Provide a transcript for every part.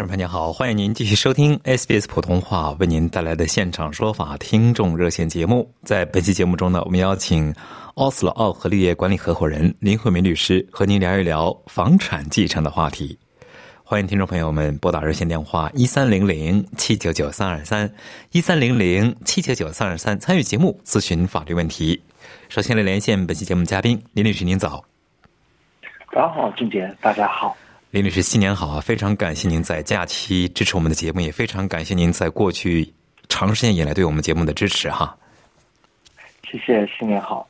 众朋友好，欢迎您继续收听 SBS 普通话为您带来的现场说法听众热线节目。在本期节目中呢，我们邀请奥斯洛奥和绿业管理合伙人林慧梅律师和您聊一聊房产继承的话题。欢迎听众朋友们拨打热线电话一三零零七九九三二三一三零零七九九三二三参与节目咨询法律问题。首先来连线本期节目嘉宾林律师，您早。早上好，俊杰，大家好。林律师，新年好啊！非常感谢您在假期支持我们的节目，也非常感谢您在过去长时间以来对我们节目的支持哈。谢谢，新年好。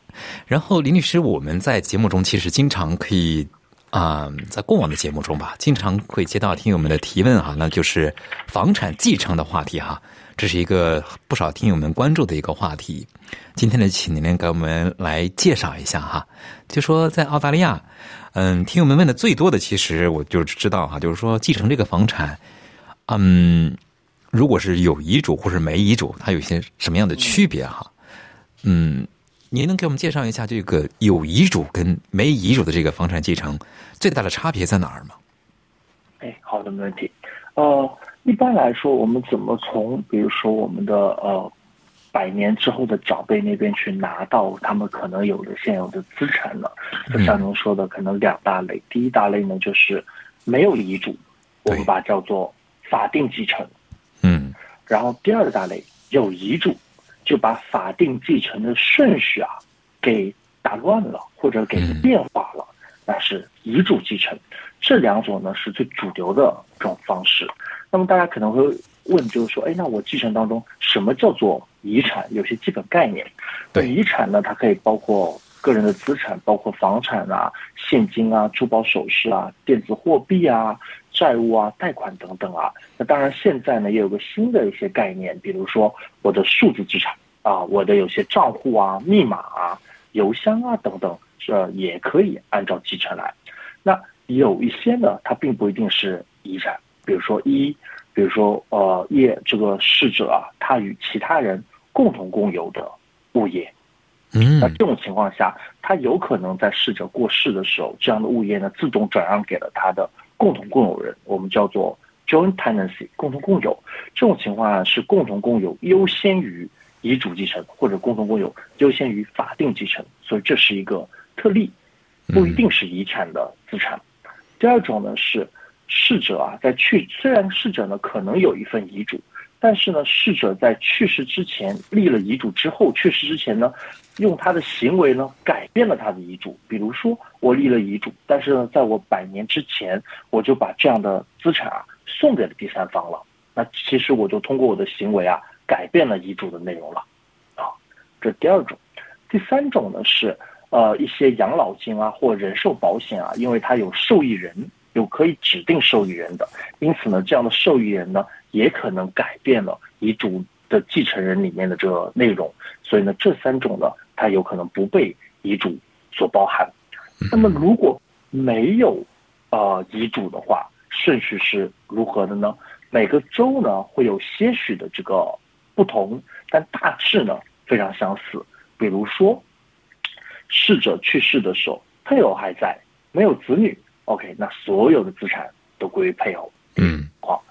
然后，林律师，我们在节目中其实经常可以啊，在过往的节目中吧，经常会接到听友们的提问哈，那就是房产继承的话题哈，这是一个不少听友们关注的一个话题。今天呢，请您给我们来介绍一下哈，就说在澳大利亚。嗯，听友们问的最多的，其实我就知道哈，就是说继承这个房产，嗯，如果是有遗嘱或是没遗嘱，它有些什么样的区别哈？嗯，您能给我们介绍一下这个有遗嘱跟没遗嘱的这个房产继承最大的差别在哪儿吗？哎，好的，没问题。呃，一般来说，我们怎么从比如说我们的呃。百年之后的长辈那边去拿到他们可能有的现有的资产了？就像您说的，可能两大类。第一大类呢，就是没有遗嘱，我们把叫做法定继承。嗯。然后第二大类有遗嘱，就把法定继承的顺序啊给打乱了或者给变化了，那是遗嘱继承。这两种呢是最主流的这种方式。那么大家可能会问，就是说，哎，那我继承当中什么叫做？遗产有些基本概念，对遗产呢，它可以包括个人的资产，包括房产啊、现金啊、珠宝首饰啊、电子货币啊、债务啊、贷款等等啊。那当然，现在呢也有个新的一些概念，比如说我的数字资产啊，我的有些账户啊、密码啊、邮箱啊等等，这也可以按照继承来。那有一些呢，它并不一定是遗产，比如说一，比如说呃，业这个逝者啊，他与其他人。共同共有的物业，嗯，那这种情况下，他有可能在逝者过世的时候，这样的物业呢自动转让给了他的共同共有人，我们叫做 joint tenancy，共同共有。这种情况下是共同共有优先于遗嘱继承，或者共同共有优先于法定继承，所以这是一个特例，不一定是遗产的资产。第二种呢是逝者啊，在去虽然逝者呢可能有一份遗嘱。但是呢，逝者在去世之前立了遗嘱之后，去世之前呢，用他的行为呢改变了他的遗嘱。比如说，我立了遗嘱，但是呢，在我百年之前，我就把这样的资产啊送给了第三方了。那其实我就通过我的行为啊改变了遗嘱的内容了，啊，这第二种。第三种呢是呃一些养老金啊或人寿保险啊，因为它有受益人，有可以指定受益人的，因此呢，这样的受益人呢。也可能改变了遗嘱的继承人里面的这个内容，所以呢，这三种呢，它有可能不被遗嘱所包含。那么，如果没有呃遗嘱的话，顺序是如何的呢？每个州呢会有些许的这个不同，但大致呢非常相似。比如说，逝者去世的时候，配偶还在，没有子女，OK，那所有的资产都归于配偶。嗯，好。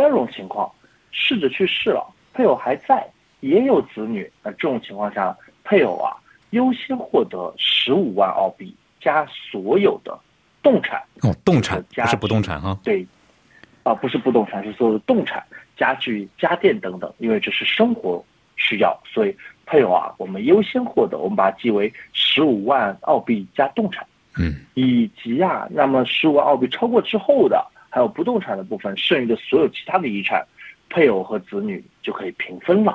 第二种情况，逝者去世了，配偶还在，也有子女。那这种情况下，配偶啊优先获得十五万澳币加所有的动产哦，动产不是不动产哈？对，啊，不是不动产，是所有的动产、家具、家电等等，因为这是生活需要，所以配偶啊，我们优先获得，我们把它记为十五万澳币加动产。嗯，以及啊，那么十五万澳币超过之后的。还有不动产的部分，剩余的所有其他的遗产，配偶和子女就可以平分了，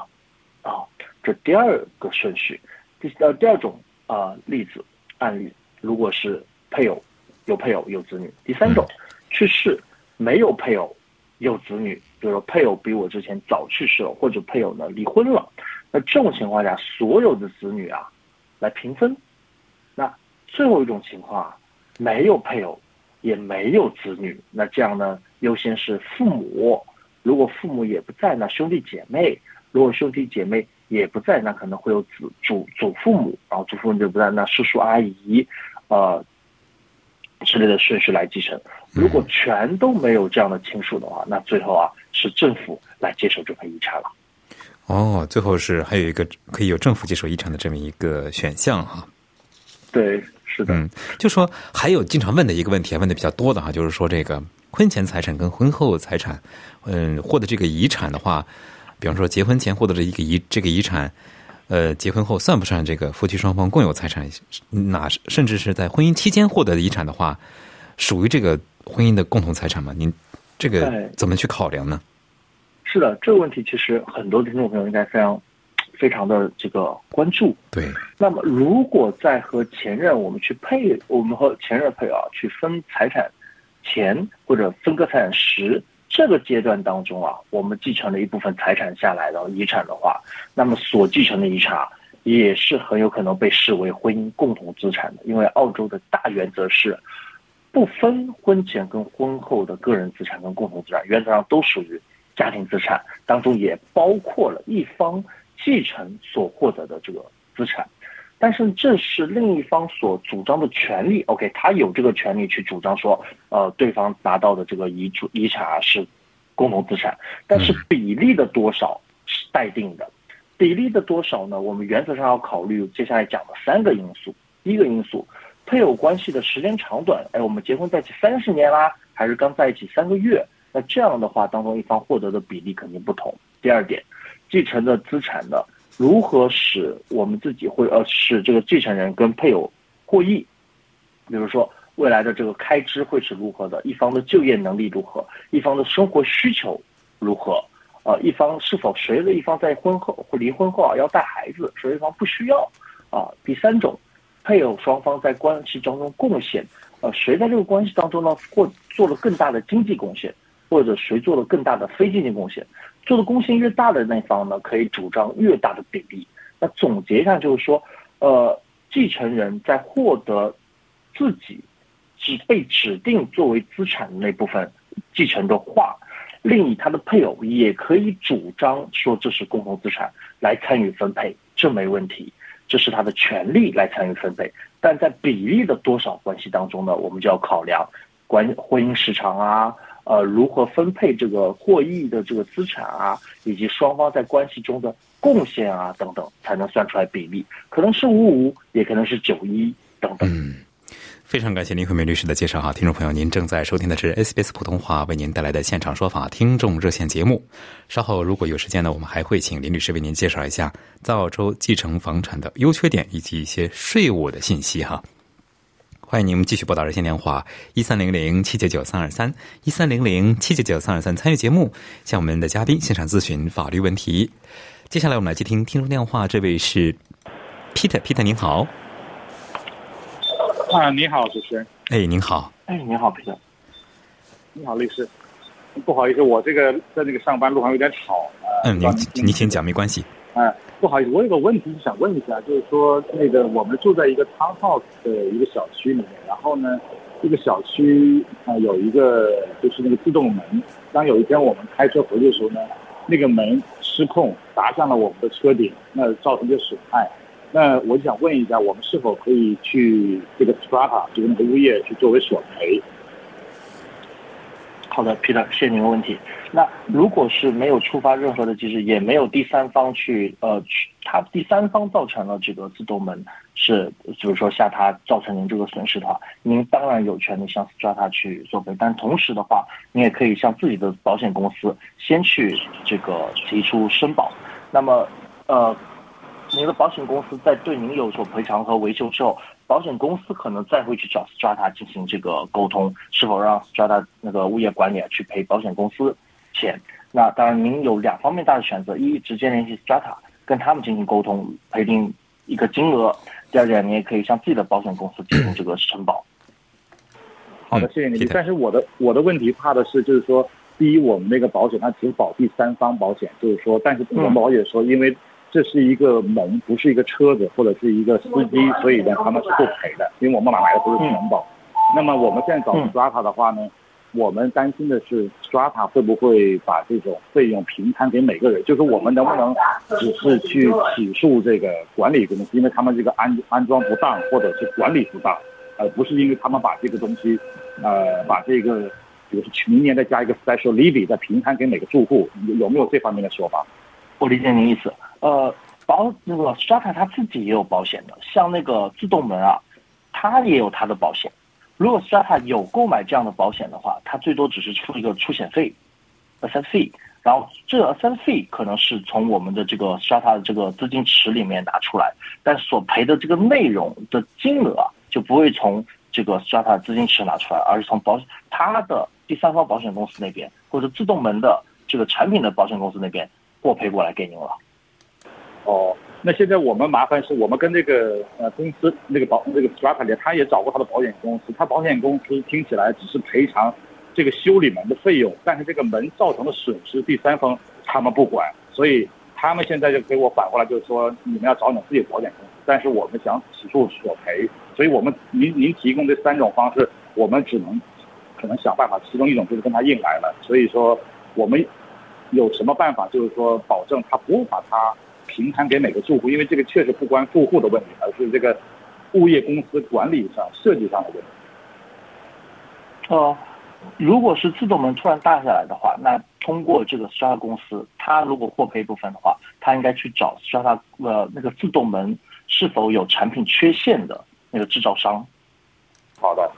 啊，这第二个顺序，第呃第二种啊例子案例，如果是配偶有配偶有子女，第三种去世没有配偶有子女，比如说配偶比我之前早去世了，或者配偶呢离婚了，那这种情况下所有的子女啊来平分，那最后一种情况啊没有配偶也没有子女，那这样呢优先是父母。如果父母也不在，那兄弟姐妹；如果兄弟姐妹也不在，那可能会有祖祖祖父母，然后祖父母就不在，那叔叔阿姨，呃之类的顺序来继承。如果全都没有这样的亲属的话，那最后啊是政府来接手这份遗产了。哦，最后是还有一个可以有政府接手遗产的这么一个选项哈。对，是的。嗯，就说还有经常问的一个问题，问的比较多的哈，就是说这个。婚前财产跟婚后财产，嗯，获得这个遗产的话，比方说结婚前获得的一个遗这个遗产，呃，结婚后算不算这个夫妻双方共有财产？哪甚至是在婚姻期间获得的遗产的话，属于这个婚姻的共同财产吗？您这个怎么去考量呢？是的，这个问题其实很多听众朋友应该非常非常的这个关注。对。那么，如果在和前任我们去配，我们和前任配偶去分财产。前或者分割财产时这个阶段当中啊，我们继承了一部分财产下来的遗产的话，那么所继承的遗产也是很有可能被视为婚姻共同资产的，因为澳洲的大原则是不分婚前跟婚后的个人资产跟共同资产，原则上都属于家庭资产当中，也包括了一方继承所获得的这个资产。但是这是另一方所主张的权利，OK，他有这个权利去主张说，呃，对方拿到的这个遗嘱遗产啊是共同资产，但是比例的多少是待定的，比例的多少呢？我们原则上要考虑接下来讲的三个因素，第一个因素，配偶关系的时间长短，哎，我们结婚在一起三十年啦，还是刚在一起三个月？那这样的话当中一方获得的比例肯定不同。第二点，继承的资产的。如何使我们自己会呃使这个继承人跟配偶获益？比如说未来的这个开支会是如何的？一方的就业能力如何？一方的生活需求如何？呃，一方是否谁的一方在婚后或离婚后啊要带孩子，谁一方不需要？啊，第三种，配偶双方在关系当中贡献，呃，谁在这个关系当中呢或做了更大的经济贡献，或者谁做了更大的非经济贡献？做的贡献越大的那方呢，可以主张越大的比例。那总结一下就是说，呃，继承人在获得自己只被指定作为资产的那部分继承的话，另以他的配偶也可以主张说这是共同资产来参与分配，这没问题，这是他的权利来参与分配。但在比例的多少关系当中呢，我们就要考量关婚姻时长啊。呃，如何分配这个获益的这个资产啊，以及双方在关系中的贡献啊等等，才能算出来比例，可能是五五，也可能是九一等等。嗯，非常感谢林慧梅律师的介绍哈，听众朋友，您正在收听的是 SBS 普通话为您带来的现场说法听众热线节目。稍后如果有时间呢，我们还会请林律师为您介绍一下在澳洲继承房产的优缺点以及一些税务的信息哈。欢迎您继续拨打热线电话一三零零七九九三二三一三零零七九九三二三参与节目，向我们的嘉宾现场咨询法律问题。接下来我们来接听听众电话，这位是 Peter，Peter 您好。啊，你好，主持人。哎，您好。哎，你好，Peter。你好，律师。不好意思，我这个在那个上班路上有点吵。嗯，您您请讲，没关系。哎，不好意思，我有个问题想问一下，就是说那个我们住在一个 townhouse 的一个小区里面，然后呢，这个小区啊有一个就是那个自动门，当有一天我们开车回去的时候呢，那个门失控砸向了我们的车顶，那造成一些损害，那我想问一下，我们是否可以去这个 strata 就是那个物业去作为索赔？好的，Peter，谢谢您的问题。那如果是没有触发任何的机制，也没有第三方去呃去，他第三方造成了这个自动门是，就是说下塌造成您这个损失的话，您当然有权利向抓他去索赔。但同时的话，你也可以向自己的保险公司先去这个提出申保。那么，呃，您的保险公司在对您有所赔偿和维修之后。保险公司可能再会去找 Strata 进行这个沟通，是否让 Strata 那个物业管理去赔保险公司钱？那当然您有两方面大的选择：一，直接联系 Strata，跟他们进行沟通，赔定一个金额；第二点，你也可以向自己的保险公司进行这个承保。好的，谢谢您。但是我的我的问题怕的是，就是说，第一，我们那个保险它只保第三方保险，就是说，但是我们保险说，因为这是一个门，不是一个车子或者是一个司机，所以呢，他们是不赔的，因为我们买的不是全保。那么我们现在找嗯 Strata 的话呢，我们担心的是 Strata 会不会把这种费用平摊给每个人？就是我们能不能只是去起诉这个管理公司，因为他们这个安安装不当或者是管理不当，而不是因为他们把这个东西，呃，把这个比如说明年再加一个 special levy 再平摊给每个住户，有有没有这方面的说法？我理解您意思。呃，保那个 Strata 它自己也有保险的，像那个自动门啊，它也有它的保险。如果 Strata 有购买这样的保险的话，它最多只是出一个出险费，asset fee，然后这个 asset fee 可能是从我们的这个 Strata 的这个资金池里面拿出来，但索赔的这个内容的金额啊，就不会从这个 Strata 资金池拿出来，而是从保它的第三方保险公司那边或者自动门的这个产品的保险公司那边获赔过来给您了。哦，那现在我们麻烦是我们跟那个呃公司那个保那个 Strata 里，他也找过他的保险公司，他保险公司听起来只是赔偿这个修理门的费用，但是这个门造成的损失，第三方他们不管，所以他们现在就给我反过来就是说，你们要找你们自己的保险公司，但是我们想起诉索赔，所以我们您您提供这三种方式，我们只能可能想办法，其中一种就是跟他硬来了，所以说我们有什么办法，就是说保证他不把它平摊给每个住户，因为这个确实不关住户的问题，而是这个物业公司管理上、设计上的问题。呃，如果是自动门突然大下来的话，那通过这个 Strata 公司，他如果获赔部分的话，他应该去找 Strata 呃那个自动门是否有产品缺陷的那个制造商。好的，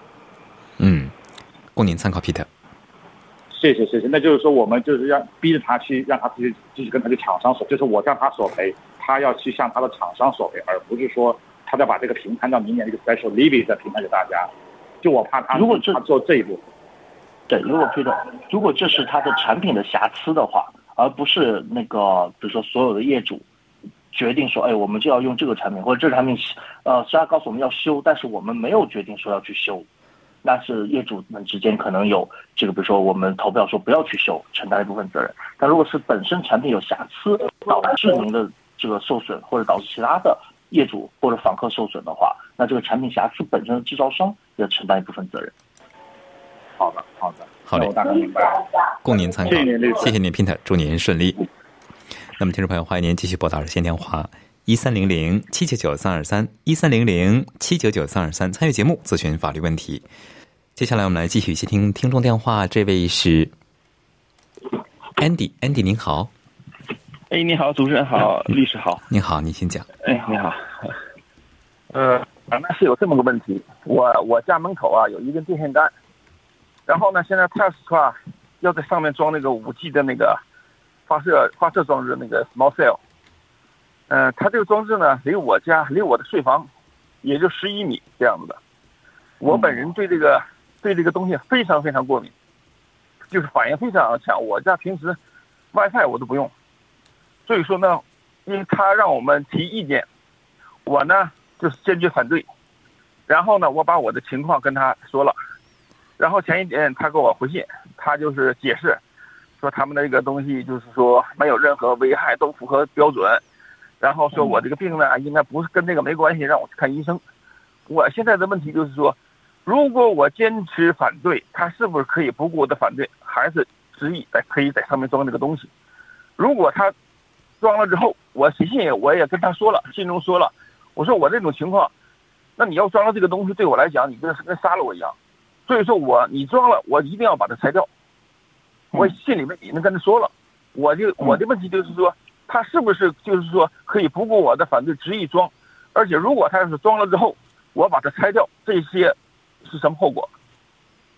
嗯，供您参考，Peter。谢谢谢谢。那就是说，我们就是让逼着他去，让他自己继续跟他的厂商索，就是我向他索赔，他要去向他的厂商索赔，而不是说他再把这个平摊到明年这个 special levy 再平摊给大家。就我怕他如果这他做这一步，对，如果 Peter，如果这是他的产品的瑕疵的话，而不是那个比如说所有的业主决定说，哎，我们就要用这个产品，或者这个产品呃虽然告诉我们要修，但是我们没有决定说要去修。但是业主们之间可能有这个，比如说我们投票说不要去修，承担一部分责任。但如果是本身产品有瑕疵，导致您的这个受损，或者导致其他的业主或者访客受损的话，那这个产品瑕疵本身的制造商要承担一部分责任。好的好的，好嘞我大概明白。供您参考。谢谢您，Peter，祝您顺利。那么，听众朋友，欢迎您继续拨打热线电话一三零零七九九三二三一三零零七九九三二三，参与节目咨询法律问题。接下来，我们来继续接听听众电话，这位是 Andy，Andy 您好，哎，你好，主持人好，律师好。你好，你请讲。哎，你好。呃，咱们是有这么个问题，我我家门口啊有一根电线杆，然后呢，现在 Tesla 要在上面装那个五 G 的那个发射发射装置那个 Small Cell。嗯、它这个装置呢，离我家离我的睡房也就十一米这样子的。我本人对这个对这个东西非常非常过敏，就是反应非常强。我家平时 WiFi 我都不用，所以说呢，因为他让我们提意见，我呢就是坚决反对。然后呢，我把我的情况跟他说了，然后前一天他给我回信，他就是解释，说他们那个东西就是说没有任何危害，都符合标准。然后说我这个病呢，应该不是跟这个没关系，让我去看医生。我现在的问题就是说，如果我坚持反对，他是不是可以不顾我的反对，还是执意在可以在上面装这个东西？如果他装了之后，我写信我也跟他说了，信中说了，我说我这种情况，那你要装了这个东西，对我来讲，你跟跟杀了我一样。所以说我你装了，我一定要把它拆掉。我信里面已经跟他说了，我就我的问题就是说，他是不是就是说可以不顾我的反对执意装？而且如果他要是装了之后，我把它拆掉，这些是什么后果？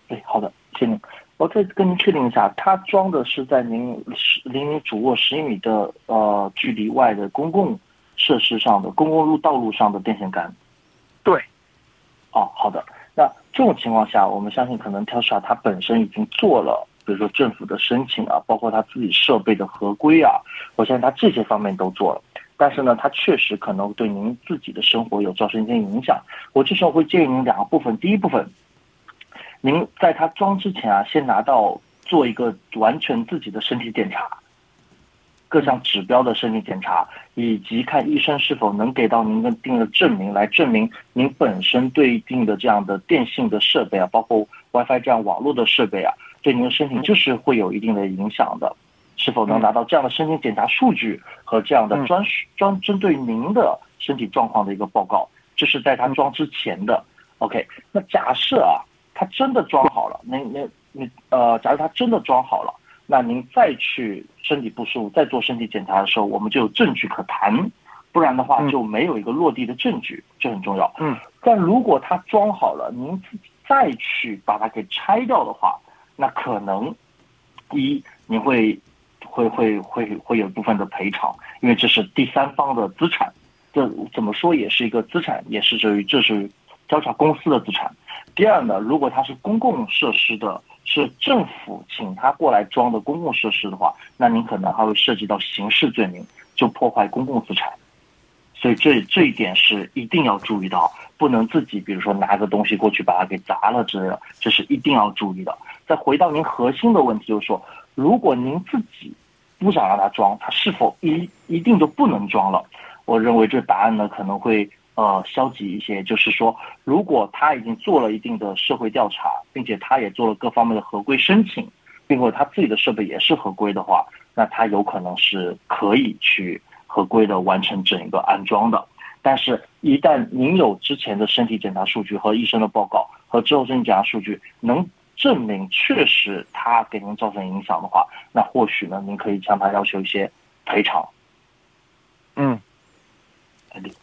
对，好的，谢谢您。我再跟您确定一下，它装的是在您十离您主卧十一米的呃距离外的公共设施上的公共路道路上的电线杆。对，哦，好的。那这种情况下，我们相信可能 Telstra 它本身已经做了，比比如说政府的申请啊，包括他自己设备的合规啊，我相信他这些方面都做了。但是呢，它确实可能对您自己的生活有造成一些影响。我这时候会建议您两个部分，第一部分，您在它装之前啊，先拿到做一个完全自己的身体检查，各项指标的身体检查，以及看医生是否能给到您一定的证明，来证明您本身对应的这样的电信的设备啊，包括 WiFi 这样网络的设备啊，对您的身体就是会有一定的影响的。是否能拿到这样的身体检查数据和这样的专专针对您的身体状况的一个报告？这是在他装之前的。OK，那假设啊，他真的装好了，那那那呃，假如他真的装好了，那您再去身体不舒服再做身体检查的时候，我们就有证据可谈，不然的话就没有一个落地的证据，这很重要。嗯。但如果他装好了，您自己再去把它给拆掉的话，那可能一你会。会会会会有部分的赔偿，因为这是第三方的资产，这怎么说也是一个资产，也是属于这是交叉公司的资产。第二呢，如果它是公共设施的，是政府请他过来装的公共设施的话，那您可能还会涉及到刑事罪名，就破坏公共资产。所以这这一点是一定要注意到，不能自己比如说拿个东西过去把它给砸了之类的，这是一定要注意的。再回到您核心的问题，就是说，如果您自己不想让它装，它是否一一定就不能装了？我认为这答案呢可能会呃消极一些。就是说，如果他已经做了一定的社会调查，并且他也做了各方面的合规申请，并且他自己的设备也是合规的话，那他有可能是可以去合规的完成整个安装的。但是，一旦您有之前的身体检查数据和医生的报告和之后身体检查数据能。证明确实他给您造成影响的话，那或许呢，您可以向他要求一些赔偿。嗯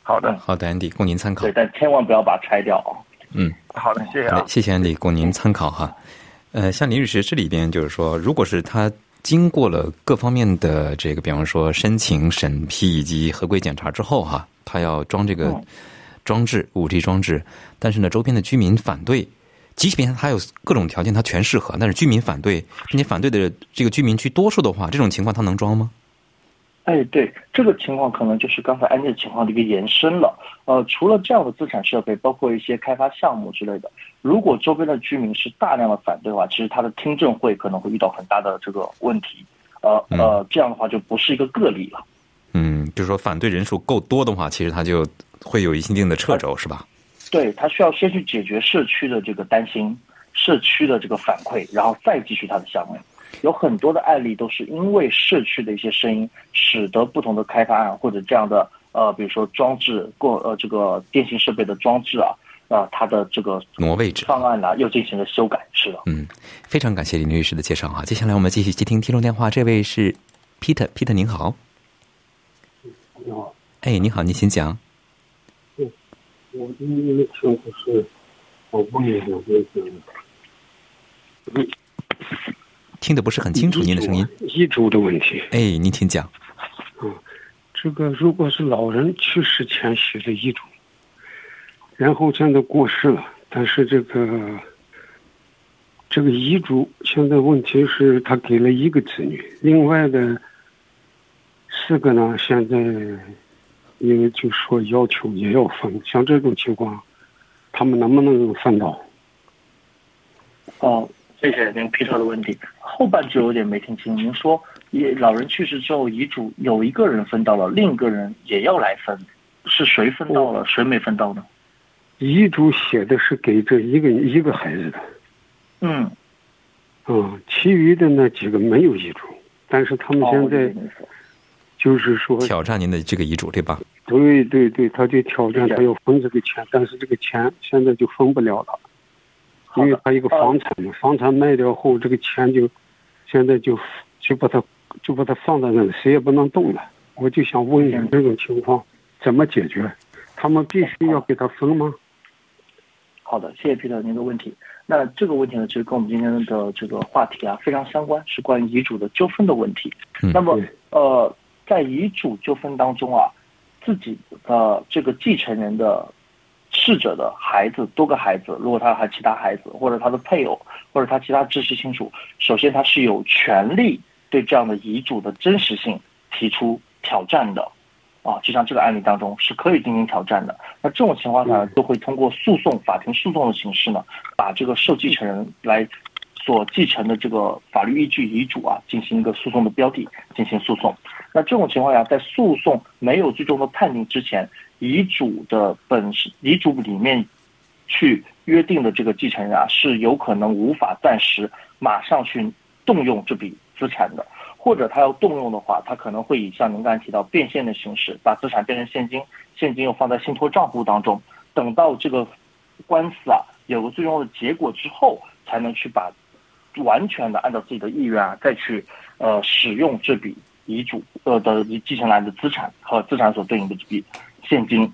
好的，好的，Andy，供您参考。对，但千万不要把它拆掉啊。嗯，好的，谢谢啊，谢谢 Andy，供您参考哈。呃，像林律师这里边就是说，如果是他经过了各方面的这个，比方说申请、审批以及合规检查之后哈，他要装这个装置五 G 装置，但是呢，周边的居民反对。即便他有各种条件，他全适合，但是居民反对，并且反对的这个居民居多数的话，这种情况他能装吗？哎，对，这个情况可能就是刚才安利的情况的一个延伸了。呃，除了这样的资产设备，包括一些开发项目之类的，如果周边的居民是大量的反对的话，其实他的听证会可能会遇到很大的这个问题。呃呃，这样的话就不是一个个例了。嗯，就是说反对人数够多的话，其实他就会有一定的掣肘，是吧？对他需要先去解决社区的这个担心，社区的这个反馈，然后再继续他的项目。有很多的案例都是因为社区的一些声音，使得不同的开发案或者这样的呃，比如说装置过呃这个电信设备的装置啊，啊，它的这个挪位置方案呢又进行了修改。是的，嗯，非常感谢林律师的介绍啊。接下来我们继续接听听众电话，这位是 Peter，Peter 您好。你好。哎，你好，您请讲。我今天的情况是，我问一下这个，听得不是很清楚您的声音。遗嘱的问题。哎，您请讲。嗯，这个如果是老人去世前写的遗嘱，然后现在过世了，但是这个这个遗嘱现在问题是他给了一个子女，另外的四个呢，现在。因为就说要求也要分，像这种情况，他们能不能分到？哦，谢谢您皮特的问题。后半句有点没听清，您说也老人去世之后，遗嘱有一个人分到了，另一个人也要来分，是谁分到了，谁没分到呢？遗嘱写的是给这一个一个孩子的。嗯。嗯，其余的那几个没有遗嘱，但是他们现在。就是说挑战您的这个遗嘱对吧？对对对，他就挑战他要分这个钱，但是这个钱现在就分不了了，因为他一个房产嘛，房产卖掉后这个钱就现在就就把它就把它放在那里，谁也不能动了。我就想问一下这种情况怎么解决？他们必须要给他分吗？好的，谢谢皮特您的问题。那这个问题呢，其实跟我们今天的这个话题啊非常相关，是关于遗嘱的纠纷的问题。那么呃。在遗嘱纠纷当中啊，自己的这个继承人的逝者的孩子多个孩子，如果他还其他孩子，或者他的配偶，或者他其他知识亲属，首先他是有权利对这样的遗嘱的真实性提出挑战的，啊，就像这个案例当中是可以进行挑战的。那这种情况下，都会通过诉讼、法庭诉讼的形式呢，把这个受继承人来所继承的这个法律依据遗嘱啊，进行一个诉讼的标的进行诉讼。那这种情况下，在诉讼没有最终的判定之前，遗嘱的本遗嘱里面去约定的这个继承人啊，是有可能无法暂时马上去动用这笔资产的，或者他要动用的话，他可能会以像您刚才提到变现的形式，把资产变成现金，现金又放在信托账户当中，等到这个官司啊有个最终的结果之后，才能去把完全的按照自己的意愿啊再去呃使用这笔。遗嘱呃的继承来的资产和资产所对应的这笔现金，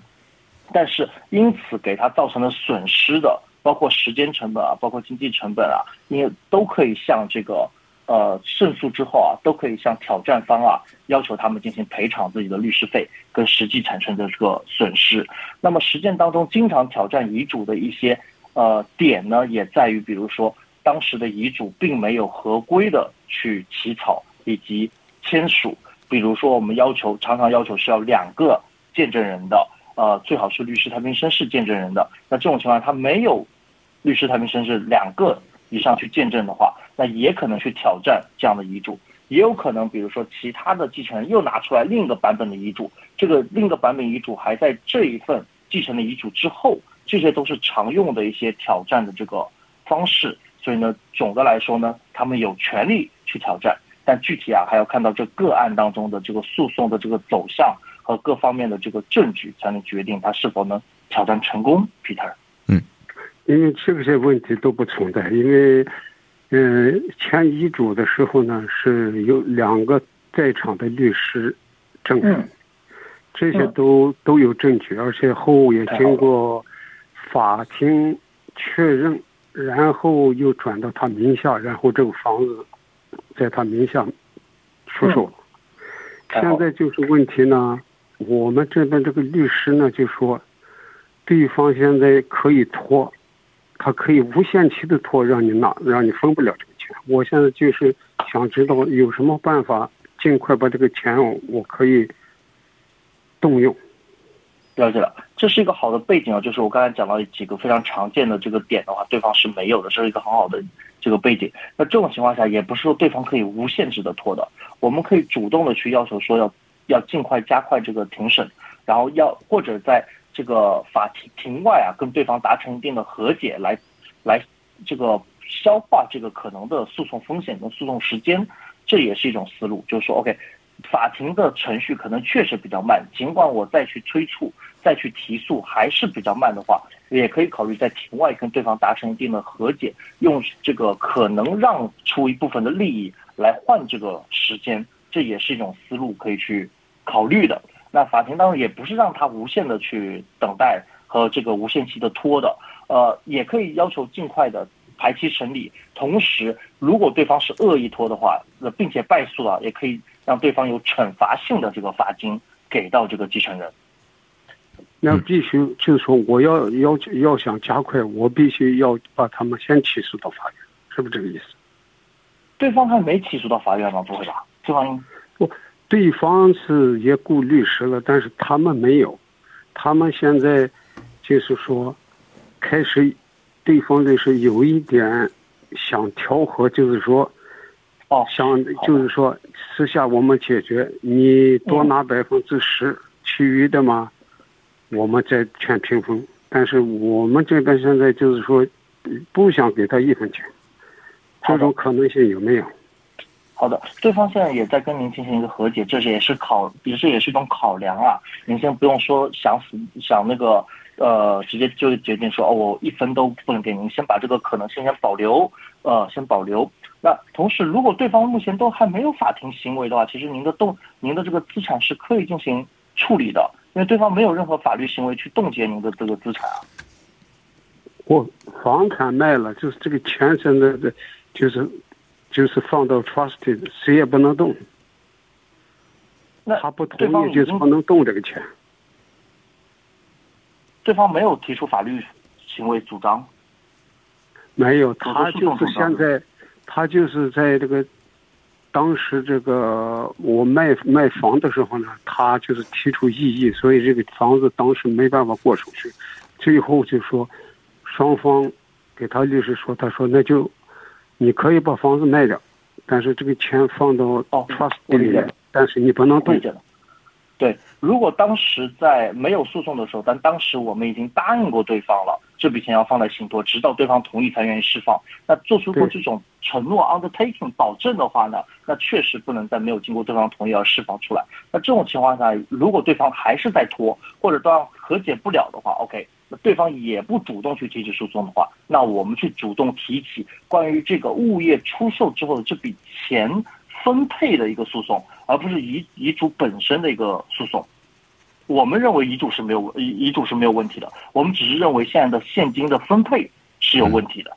但是因此给他造成的损失的，包括时间成本啊，包括经济成本啊，因都可以向这个呃胜诉之后啊，都可以向挑战方啊要求他们进行赔偿自己的律师费跟实际产生的这个损失。那么实践当中经常挑战遗嘱的一些呃点呢，也在于比如说当时的遗嘱并没有合规的去起草以及。签署，比如说我们要求常常要求是要两个见证人的，呃，最好是律师、太平绅士见证人的。那这种情况他没有律师、太平绅士两个以上去见证的话，那也可能去挑战这样的遗嘱。也有可能，比如说其他的继承人又拿出来另一个版本的遗嘱，这个另一个版本遗嘱还在这一份继承的遗嘱之后，这些都是常用的一些挑战的这个方式。所以呢，总的来说呢，他们有权利去挑战。但具体啊，还要看到这个案当中的这个诉讼的这个走向和各方面的这个证据，才能决定他是否能挑战成功。Peter，嗯，因为这些问题都不存在，因为，嗯，签遗嘱的时候呢，是有两个在场的律师证人，这些都都有证据，而且后也经过法庭确认，然后又转到他名下，然后这个房子。在他名下出售了，现在就是问题呢。我们这边这个律师呢就说，对方现在可以拖，他可以无限期的拖，让你拿，让你分不了这个钱。我现在就是想知道有什么办法，尽快把这个钱我可以动用。了解了，这是一个好的背景啊，就是我刚才讲到几个非常常见的这个点的话，对方是没有的，这是一个很好的这个背景。那这种情况下，也不是说对方可以无限制的拖的，我们可以主动的去要求说要要尽快加快这个庭审，然后要或者在这个法庭庭外啊，跟对方达成一定的和解，来来这个消化这个可能的诉讼风险跟诉讼时间，这也是一种思路，就是说 OK。法庭的程序可能确实比较慢，尽管我再去催促、再去提速还是比较慢的话，也可以考虑在庭外跟对方达成一定的和解，用这个可能让出一部分的利益来换这个时间，这也是一种思路可以去考虑的。那法庭当中也不是让他无限的去等待和这个无限期的拖的，呃，也可以要求尽快的排期审理。同时，如果对方是恶意拖的话，那并且败诉了，也可以。让对方有惩罚性的这个罚金给到这个继承人，那必须就是说，我要要要想加快，我必须要把他们先起诉到法院，是不是这个意思？对方还没起诉到法院吗？不会吧？对方不，对方是也雇律师了，但是他们没有，他们现在就是说开始，对方就是有一点想调和，就是说。哦，想就是说，私下我们解决，你多拿百分之十，其余的嘛，我们再全平分。但是我们这边现在就是说，不想给他一分钱，这种可能性有没有？好的，对方现在也在跟您进行一个和解，这是也是考，也是也是一种考量啊。您先不用说想死想那个呃，直接就决定说哦，我一分都不能给您，先把这个可能性先保留，呃，先保留。那同时，如果对方目前都还没有法庭行为的话，其实您的动您的这个资产是可以进行处理的，因为对方没有任何法律行为去冻结您的这个资产啊。我房产卖了，就是这个钱现在的，就是就是放到 trusted，谁也不能动。那他不同意，就是不能动这个钱。对方没有提出法律行为主张，没有，他就是现在，他就是在这个当时这个我卖卖房的时候呢，他就是提出异议，所以这个房子当时没办法过手续，最后就说双方给他律师说，他说那就你可以把房子卖掉，但是这个钱放到 trust 里面，但是你不能动。对，如果当时在没有诉讼的时候，但当时我们已经答应过对方了，这笔钱要放在信托，直到对方同意才愿意释放。那做出过这种承诺 （undertaking） 保证的话呢，那确实不能在没有经过对方同意而释放出来。那这种情况下，如果对方还是在拖，或者对方和解不了的话，OK，那对方也不主动去提起诉讼的话，那我们去主动提起关于这个物业出售之后的这笔钱。分配的一个诉讼，而不是遗遗嘱本身的一个诉讼。我们认为遗嘱是没有遗遗嘱是没有问题的，我们只是认为现在的现金的分配是有问题的。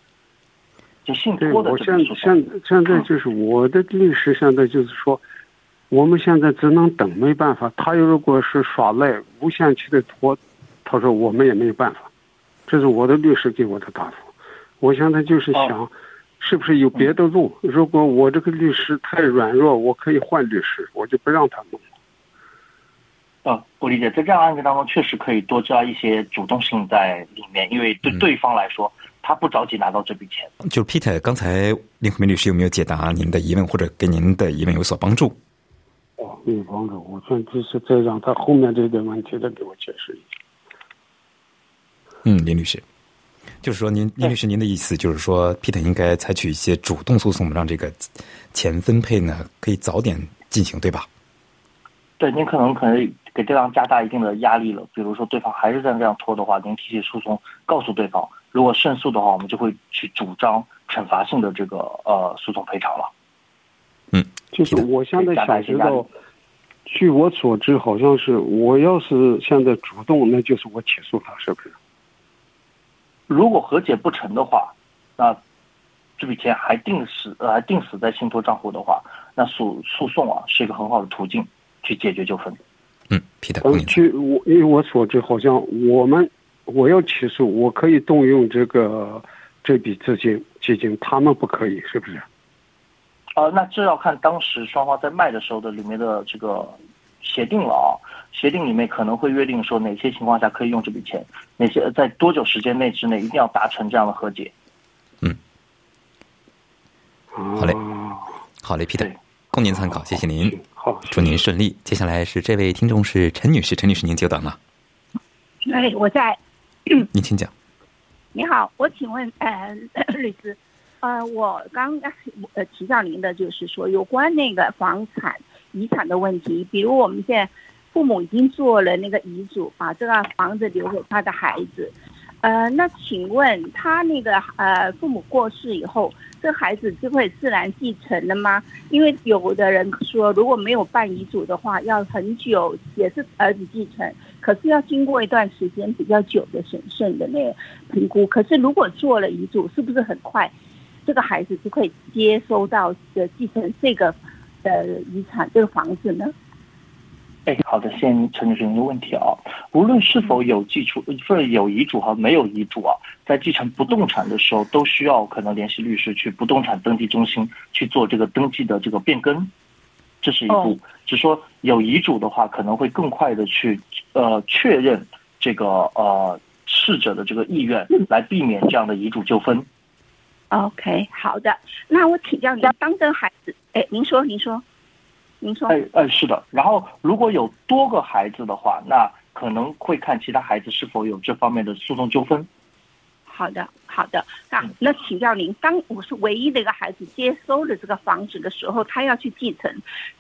就信托的这个诉讼。现现现在就是我的律师现在就是说，我们现在只能等，没办法。他如果是耍赖、无限期的拖，他说我们也没有办法。这是我的律师给我的答复。我现在就是想。是不是有别的路？如果我这个律师太软弱，我可以换律师，我就不让他弄。啊，我理解，在这样案件当中，确实可以多加一些主动性在里面，因为对对方来说，他不着急拿到这笔钱。就 Peter，刚才林和明律师有没有解答您的疑问，或者给您的疑问有所帮助？哦，有帮助。我算就是再让他后面这个问题再给我解释一下。嗯，林律师。就是说，您林律师，您的意思就是说，Peter 应该采取一些主动诉讼，让这个钱分配呢可以早点进行，对吧？对，您可能可能给对方加大一定的压力了。比如说，对方还是在这样拖的话，您提起诉讼，告诉对方，如果胜诉的话，我们就会去主张惩罚性的这个呃诉讼赔偿了。嗯，就是我现在想知道，据我所知，好像是我要是现在主动，那就是我起诉他，是不是？如果和解不成的话，那这笔钱还定死呃定死在信托账户的话，那诉诉讼啊是一个很好的途径去解决纠纷。嗯，Peter，据我因为我所知，好像我们我要起诉，我可以动用这个这笔资金基金，他们不可以，是不是？啊，那这要看当时双方在卖的时候的里面的这个协定了啊。协定里面可能会约定说哪些情况下可以用这笔钱，哪些在多久时间内之内一定要达成这样的和解。嗯，好嘞，好嘞，Peter，供您参考，谢谢您，好，祝您顺利。接下来是这位听众是陈女士，陈女士您久等了。哎，我在。您请讲。你好，我请问呃 律师，呃，我刚刚呃提到您的就是说有关那个房产遗产的问题，比如我们现在。父母已经做了那个遗嘱，把这个房子留给他的孩子。呃，那请问他那个呃父母过世以后，这孩子就会自然继承了吗？因为有的人说，如果没有办遗嘱的话，要很久，也是儿子继承，可是要经过一段时间比较久的审慎的那个评估。可是如果做了遗嘱，是不是很快这个孩子就可以接收到的继承这个呃遗产这个房子呢？哎，好的，先陈女士您的问题啊。无论是否有继承，或者有遗嘱和没有遗嘱啊，在继承不动产的时候，都需要可能联系律师去不动产登记中心去做这个登记的这个变更，这是一步。只说有遗嘱的话，可能会更快的去呃确认这个呃逝者的这个意愿，来避免这样的遗嘱纠纷。OK，好的。那我请教您，当这个孩子，哎，您说，您说。您说，哎哎，是的。然后，如果有多个孩子的话，那可能会看其他孩子是否有这方面的诉讼纠纷。好的，好的。那那请教您，当我是唯一的一个孩子接收了这个房子的时候，他要去继承，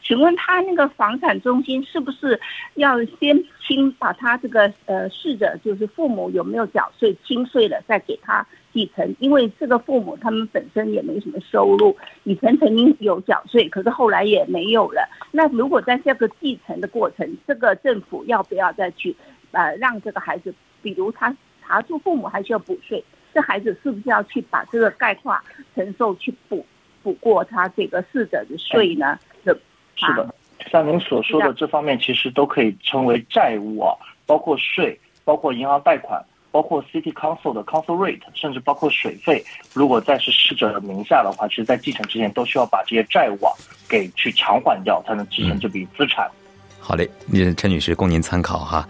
请问他那个房产中心是不是要先清把他这个呃逝者就是父母有没有缴税清税了，再给他？继承，因为这个父母他们本身也没什么收入，以前曾经有缴税，可是后来也没有了。那如果在这个继承的过程，这个政府要不要再去，呃，让这个孩子，比如他查出父母还需要补税，这孩子是不是要去把这个概括承受去补补过他这个逝者的税呢？是是的，像您所说的这方面，其实都可以称为债务啊，包括税。包括银行贷款，包括 City Council 的 Council Rate，甚至包括水费，如果在是逝者的名下的话，其实，在继承之前都需要把这些债务啊给去偿还掉，才能继承这笔资产。好嘞，陈女士供您参考哈。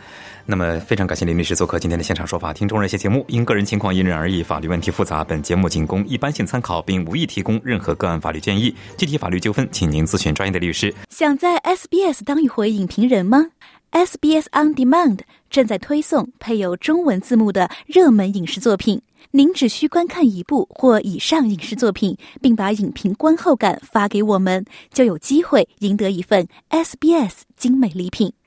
那么非常感谢林律师做客今天的现场说法。听众热线节目因个人情况因人而异，法律问题复杂，本节目仅供一般性参考，并无意提供任何个案法律建议。具体法律纠纷，请您咨询专业的律师。想在 SBS 当一回影评人吗？SBS On Demand 正在推送配有中文字幕的热门影视作品，您只需观看一部或以上影视作品，并把影评观后感发给我们，就有机会赢得一份 SBS 精美礼品。